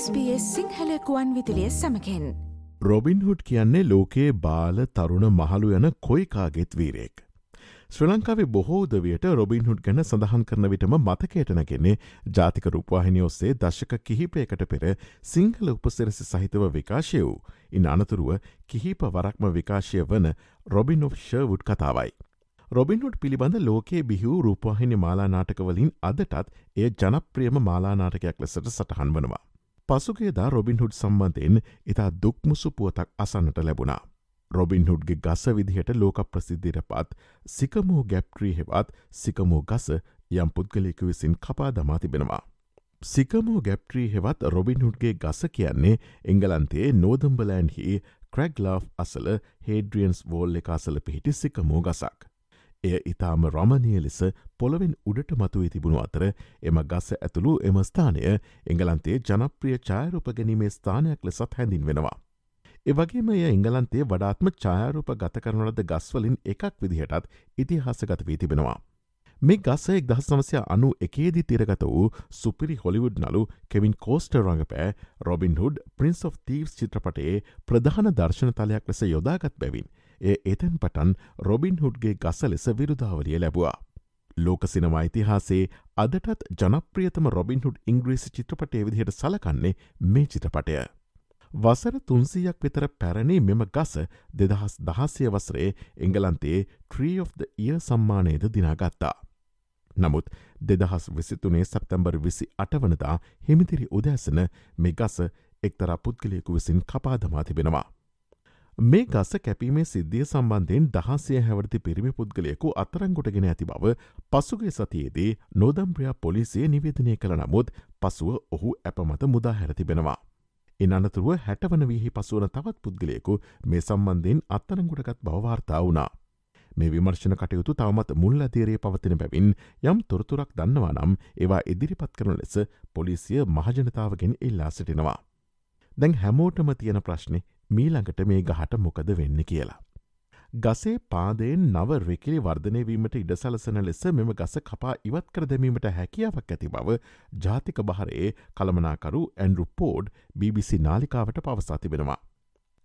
SBS Sinhala ගුවන් විදිලිය සමකෙන් රොබින්හුඩ් කියන්නේ ලෝකයේ බාල තරුණ මහලු යන කොයිකාගෙත් වීරයෙක්. ශ්‍ර ලංකාවේ බොහෝදවයට රොබින්හුඩ් ගැන සඳහන් කරන විටම මතකයටනගෙන්නේ ජාතික රුපවාහිනි ඔස්සේ දශක කිහිපයකට පෙර සිංහල උපසිරසි සහිතව විකාශය වූ ඉන් අනතුරුව කිහිප වරක්ම විකාශය වන රොබින් ඔෆ් ෂර්වුඩ් කතාවයි. රොබින්හුඩ් පිළිබඳ ලෝකයේ බිහිවූ රූපවාහිනි මාලානාටකවලින් අදටත් එය ජනප්‍රියම මාලානාටකයක් ලෙසට සටහන් වනවා. පසුගේදා රොබින්හුඩ් සම්බන්ධයෙන් ඉතා දුක්මුසු පුවතක් අසන්නට ලැබුණා. රොබින්හුඩ්ගේ ගස විදිහට ලෝක ප්‍රසිද්ධිර පත් සිකමෝ ගැප්ට්‍රී හෙවත් සිකමෝ ගස යම් පුද්ගලයකු විසින් කපා දමා තිබෙනවා. සිකමෝ ගැප්ට්‍රී හෙවත් රොබින්හුඩ්ගේ ගස කියන්නේ එංගලන්තේ නෝදම්බලෑන්හි ක්‍රැග්ලාෆ් අසල හේඩ්‍රියන්ස් වෝල් එක අසල පිහිටි සිකමෝ ගසක්. එය ඉතාම රමණය ලෙස පොළොවෙන් උඩට මතුවේ තිබුණු අතර එම ගස ඇතුළු එම ස්ථානය එංගලන්තේ ජනප්‍රිය ඡායරූප ගැනීමේ ස්ථානයක් ලෙසත් හැඳින් වෙනවා. එවගේම එය එංගලන්තේ වඩාත්ම ඡායාරූප ගත කරනලද ගස්වලින් එකක් විදිහටත් ඉතිහාසගත වී තිබෙනවා. මේ ගස එක් දහස් නමසය අනු එකේදී තිරගත වූ සුපිරි හොලිවුඩ් නලු Kevin Costner රඟපෑ Robin Hood Prince of Thieves චිත්‍රපටයේ ප්‍රධාන දර්ශන තලයක් ලෙස යොදාගත් බැවින් එය එතැන් පටන් රොබින් හුඩ්ගේ ගස ලෙස විරුදාවලිය ලැබවා. ලෝක සිනමා ඉතිහාසේ අදටත් ජනප්‍රියතම රොබින්හුඩ් ඉංග්‍රීසි චිත්‍රපටය විදිහට සලකන්නේ මේ චිත්‍රපටය. වසර තුන්සීයක් විතර පැරණි මෙම ගස දෙදහස් දහසය වසරේ එංගලන්තේ ට්‍රී of the ඉය සම්මානයද දිනාගත්තා. නමුත් දෙදහස් විසිතුනේ සැප්තැම්බර් විසි අටවනදා හිමිතිරි උදැසන මේ ගස එක්තර පුද්ගලයකු විසින් කපාදමා තිබෙනවා. මේ ගස කැපීමේ සිද්ධිය සම්බන්ධයෙන් දහසය හැවරති පිරිමි පුද්ගලයකු අතරංගොටගෙන ඇති බව පසුගේ සතියේදී නොදම්ප්‍රියා පොලිසිය නිවේදනය කළ නමුත් පසුව ඔහු ඇපමත මුදා හැරතිබෙනවා. එන අනතුරුව හැටවන වීහි පසුවන තවත් පුද්ගලයෙකු මේ සම්බන්ධයෙන් අත්තරංගොටගත් බවවාර්තා වුණා. මේ විමර්ශණ කටයුතු තවමත් මුල් අධීරයේ පවතින බැවින් යම් තොරතුරක් දන්නවා නම් ඒවා ඉදිරිපත් කරන ලෙස පොලිසිය මහජනතාවගෙන් ඉල්ලා සිටිනවා. දැන් හැමෝටම තියෙන ප්‍රශ්නය මීළඟට මේ ගහට මොකද වෙන්න කියලා. ගසේ පාදයෙන් නව රෙකිලි වර්ධනයවීමට ඉඩ සලසන ලෙස මෙම ගස කපා ඉවත් කර දැමීමට හැකියාවක් ඇති බව ජාතික බහරයේ කළමනාකරු ඇන්ඩරු පෝඩ් BBC නාලිකාවට පවසා තිබෙනවා.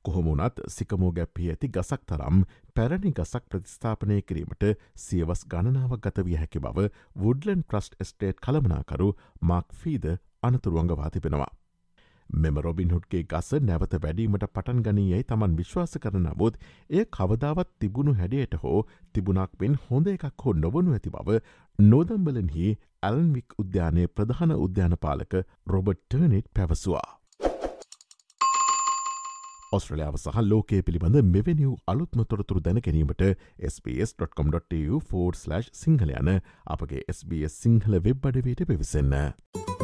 කොහොමුණත් සිකමෝ ගැප්පී ඇති ගසක් තරම් පැරණි ගසක් ප්‍රතිස්ථාපනය කිරීමට සියවස් ගණනාවක් ගත විය හැකි බව වුඩලන් ප්‍රස්ට් ස්ටේට් කළමනාකරු මාක් ෆීද අනතුරුවන්ගවා තිබෙනවා. මෙම රොබින්හුඩ්ගේ ගස නැවත වැඩීමට පටන් ගනීයයි තමන් විශ්වාස කරන නමුත් එය කවදාවත් තිබුණු හැඩයට හෝ තිබුණක් පෙන් හොඳ එකක් හෝ නොවනු ඇති බව නෝදම්බලන්හි ඇල්න්වික් උද්‍යානයේ ප්‍රධාන උද්‍යානපාලක රොබට් ටර්නෙට් පැවසවා. ඔස්ට්‍රලියාව සහ ලෝකයේ පිළිබඳ මෙවැනි වූ අලුත්ම තොරතුරු දැන ගැනීමට ps.com.tu4/ සිංහල යන අපගේ SBS සිංහල වෙබ් අඩවයට පිවිසන්න.